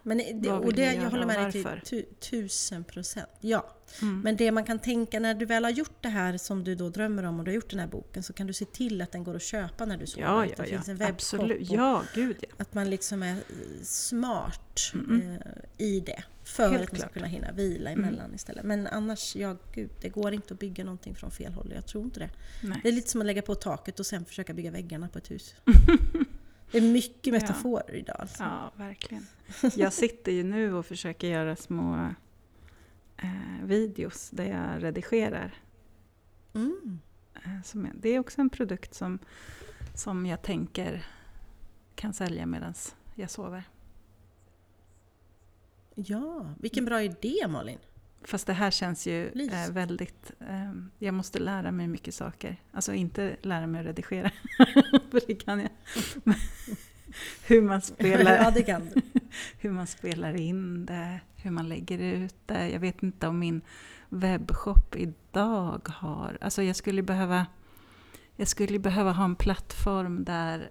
Men det, och det, jag håller med dig till tu, tusen procent. Ja, Mm. men det man kan tänka när du väl har gjort det här som du då drömmer om och du har gjort den här boken så kan du se till att den går att köpa när du sover. ja, ja, det ja. finns en webbshop Ja, gud ja. Att man liksom är smart Mm. eh, i det. För Helt att man ska klart. kunna hinna vila Mm. emellan istället. Men annars, ja gud, det går inte att bygga någonting från fel håll. Jag tror inte det. Nej. Det är lite som att lägga på taket och sen försöka bygga väggarna på ett hus. Det är mycket metaforer idag. Alltså. Ja, verkligen. Jag sitter ju nu och försöker göra små eh, videos där jag redigerar. Mm. Eh, som det är också en produkt som, som jag tänker kan sälja medan jag sover. Ja, vilken bra idé Malin! Fast det här känns ju eh, väldigt... Eh, jag måste lära mig mycket saker. Alltså inte lära mig att redigera, för det kan jag. Hur man ja, spelar det kan hur man spelar in det, hur man lägger ut det. Jag vet inte om min webbshop idag har... Alltså jag skulle behöva, jag skulle behöva ha en plattform där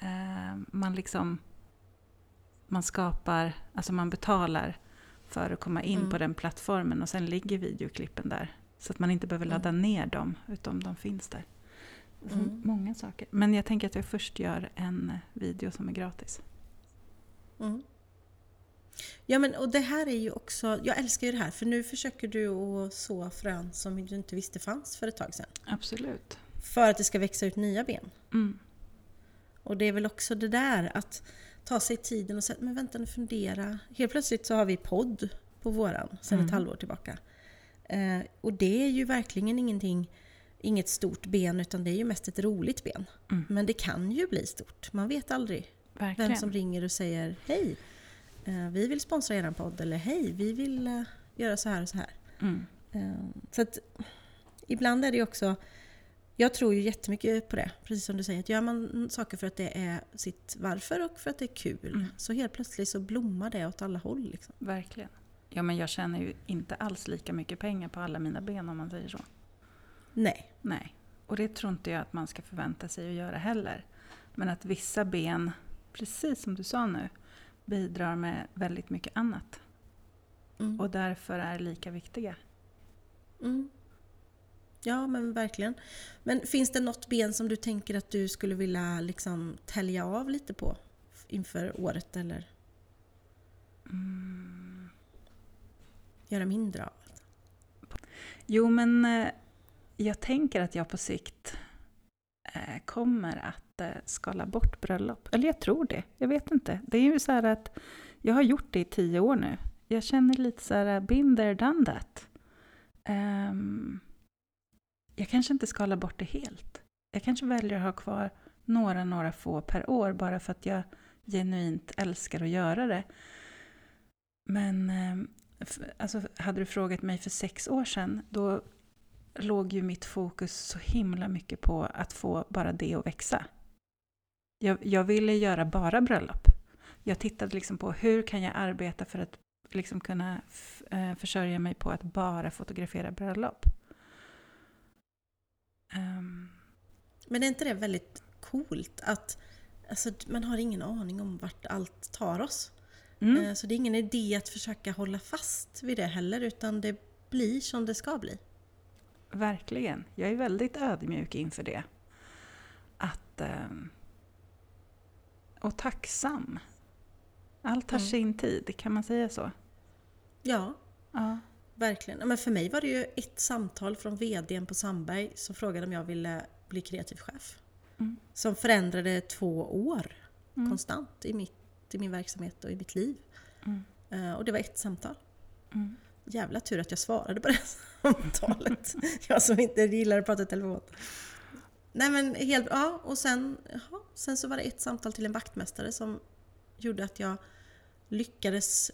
eh, man liksom... Man skapar, alltså man betalar för att komma in Mm. på den plattformen och sen ligger videoklippen där. Så att man inte behöver ladda ner dem, utan de finns där. Mm. Många saker. Men jag tänker att jag först gör en video som är gratis. Mm. Ja men och det här är ju också, jag älskar ju det här för nu försöker du att så frön som du inte visste fanns för ett tag sedan. Absolut. För att det ska växa ut nya ben. Mm. Och det är väl också det där att ta sig tiden och säga, men vänta nu fundera. Helt plötsligt så har vi podd på våran sedan ett Mm. halvår tillbaka. Eh, och det är ju verkligen ingenting, inget stort ben utan det är ju mest ett roligt ben. Mm. Men det kan ju bli stort, man vet aldrig Verkligen. vem som ringer och säger hej, eh, vi vill sponsra eran podd eller hej, vi vill eh, göra så här och så här. Mm. Eh, Så att ibland är det ju också jag tror ju jättemycket på det, precis som du säger. Att gör man saker för att det är sitt varför och för att det är kul, Mm. så helt plötsligt så blommar det åt alla håll. Liksom. Verkligen. Ja, men jag tjänar ju inte alls lika mycket pengar på alla mina ben om man säger så. Nej. Nej. Och det tror inte jag att man ska förvänta sig att göra heller. Men att vissa ben, precis som du sa nu, bidrar med väldigt mycket annat. Mm. Och därför är lika viktiga. Mm. Ja, men verkligen. Men finns det något ben som du tänker att du skulle vilja liksom tälja av lite på inför året eller Mm. göra mindre av? Jo, men eh, jag tänker att jag på sikt eh, kommer att eh, skala bort bröllop. Eller jag tror det. Jag vet inte. Det är ju så här att jag har gjort det i tio år nu. Jag känner lite så här, been there, done that. Ehm, jag kanske inte skalar bort det helt. Jag kanske väljer att ha kvar några, några få per år bara för att jag genuint älskar att göra det. Men eh, alltså, hade du frågat mig för sex år sedan, då låg ju mitt fokus så himla mycket på att få bara det att växa. Jag, jag ville göra bara bröllop. Jag tittade liksom på hur kan jag arbeta för att liksom kunna eh, försörja mig på att bara fotografera bröllop. Ehm, Men är inte det väldigt coolt att alltså, man har ingen aning om vart allt tar oss? mm, Eh, Så det är ingen idé att försöka hålla fast vid det heller utan det blir som det ska bli. Verkligen. Jag är väldigt ödmjuk inför det. Att, ehm, och tacksam. Allt tar Mm. sin tid, kan man säga så? Ja, Ja. Verkligen. Ja, Men för mig var det ju ett samtal från VDn på Sandberg som frågade om jag ville bli kreativ chef. Mm. Som förändrade två år Mm. konstant i, mitt, i min verksamhet och i mitt liv. Mm. Eh, och det var ett samtal. Mm. Jävla tur att jag svarade på det samtalet. jag som inte gillar att prata i telefon. Nej men helt, ja och sen, jaha, sen så var det ett samtal till en vaktmästare som gjorde att jag lyckades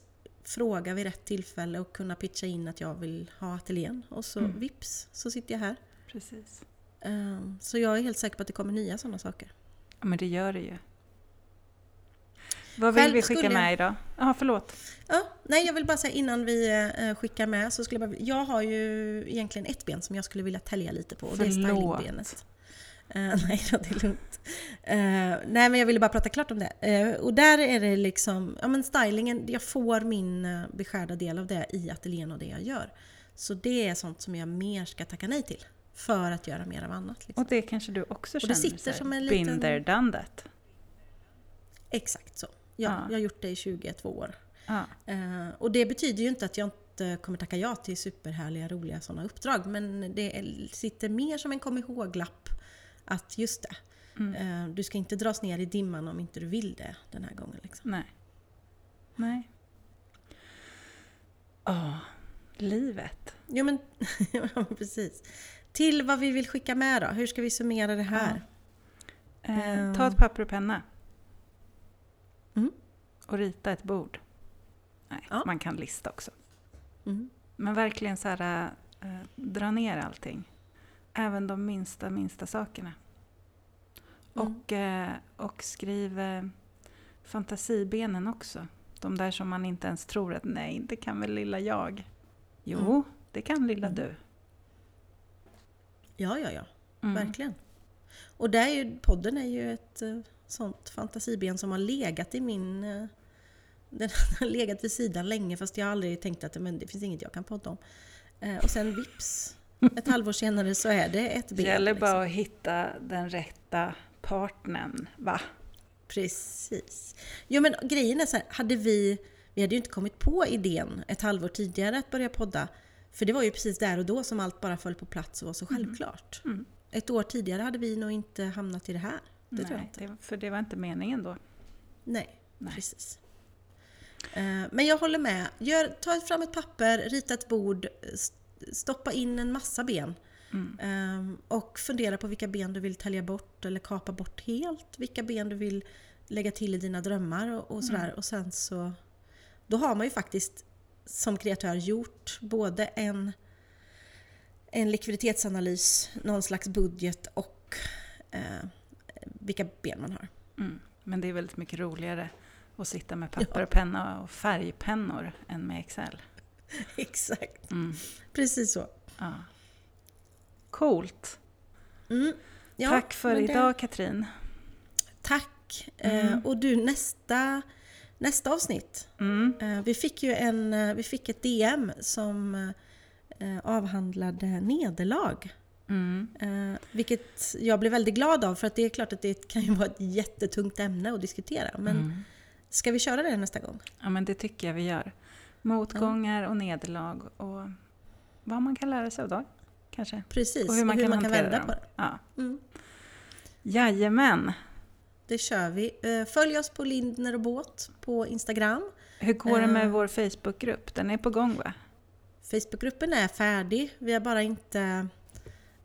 fråga vid rätt tillfälle och kunna pitcha in att jag vill ha ateljén. Och så Mm. vips så sitter jag här. Precis. Ehm, Så jag är helt säker på att det kommer nya sådana saker. Ja, men det gör det ju. Vad vill Själv vi skicka jag- med idag? Ja, förlåt. Ja, nej jag vill bara säga innan vi eh, skickar med så skulle jag bara, Jag har ju egentligen ett ben som jag skulle vilja tälja lite på och det är Förlåt. stylingbenet. Eh, nej då, det är lugnt. Eh, nej men jag ville bara prata klart om det. Eh, och där är det liksom, ja men stylingen, jag får min beskärda del av det i ateljén och det jag gör. Så det är sånt som jag mer ska tacka nej till. För att göra mer av annat. Liksom. Och det kanske du också det känner sitter så här, som en liten- Been there, done that. Exakt så. Ja, Ja. Jag har gjort det i 22 år. Ja. Eh, och det betyder ju inte att jag inte kommer tacka ja till superhärliga, roliga sådana uppdrag. Men det sitter mer som en kom ihåg-lapp att just det, Mm. eh, du ska inte dras ner i dimman om inte du vill det den här gången. Liksom. Nej. Nej. Åh, livet. Jo men, ja, precis. Till vad vi vill skicka med då? Hur ska vi summera det här? Eh, Ehm. ta ett papper och penna. Mm. Och rita ett bord. Nej, Ja. man kan lista också. Mm. Men verkligen så här, eh, dra ner allting. Även de minsta, minsta sakerna. Mm. Och, eh, och skriv eh, fantasibenen också. De där som man inte ens tror att nej, det kan väl lilla jag. Jo, Mm. det kan lilla Mm. du. Ja, ja, ja. Mm. Verkligen. Och där är ju, podden är ju ett eh, sånt fantasiben som har legat i min... Den har legat vid sidan länge fast jag har aldrig tänkt att men det finns inget jag kan podda om. Och sen vips, ett halvår senare så är det ett Det ben. gäller liksom. bara att hitta den rätta partnern, va? Precis. Jo men grejen är så här, hade vi... Vi hade ju inte kommit på idén ett halvår tidigare att börja podda. För det var ju precis där och då som allt bara föll på plats och var så självklart. Mm. Ett år tidigare hade vi nog inte hamnat i det här. Det tror jag Nej, inte. det, för det var inte meningen då. Nej, Nej. precis. Eh, Men jag håller med. Gör, ta fram ett papper, rita ett bord, stoppa in en massa ben. Mm. Ehm, Och fundera på vilka ben du vill tälja bort eller kapa bort helt. Vilka ben du vill lägga till i dina drömmar och, och sådär. Och sen så... Då har man ju faktiskt som kreatör gjort både en, en likviditetsanalys, någon slags budget och eh, vilka ben man har. Mm. Men det är väldigt mycket roligare att sitta med papper och penna och färgpennor än med Excel. Exakt, Mm. precis så. Ja. Coolt! Mm. Ja, Tack för det- idag Katrin. Tack! Mm. Eh, och du, nästa, nästa avsnitt. Mm. Eh, vi fick ju en, eh, vi fick ett DM som eh, avhandlade nederlag. Mm. Eh, vilket jag blev väldigt glad av för att det är klart att det kan ju vara ett jättetungt ämne att diskutera. Men Mm. ska vi köra det nästa gång? Ja men det tycker jag vi gör. Motgångar och nederlag och vad man kan lära sig av dem. Kanske. Precis, Och hur man kan hantera vända dem. på det. Ja. Mm. Jajamän! Det kör vi. Eh, följ oss på Lindner och Båt på Instagram. Hur går det med Eh. vår Facebookgrupp? Den är på gång va? Facebookgruppen är färdig. Vi har bara inte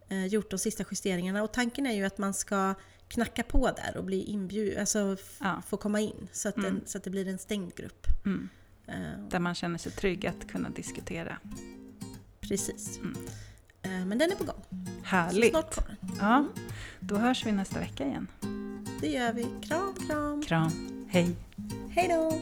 eh, gjort de sista justeringarna. Och tanken är ju att man ska knacka på där och bli inbjuden, alltså Ja. få komma in. Så att, Mm. den, så att det blir en stängd grupp. Mm. Eh, Där man känner sig trygg att kunna diskutera. precis. Mm. Eh, men den är på gång. Så Härligt! snart kommer den. Ja, då hörs vi nästa vecka igen. Det gör vi. Kram, kram. Kram, hej! Hej då!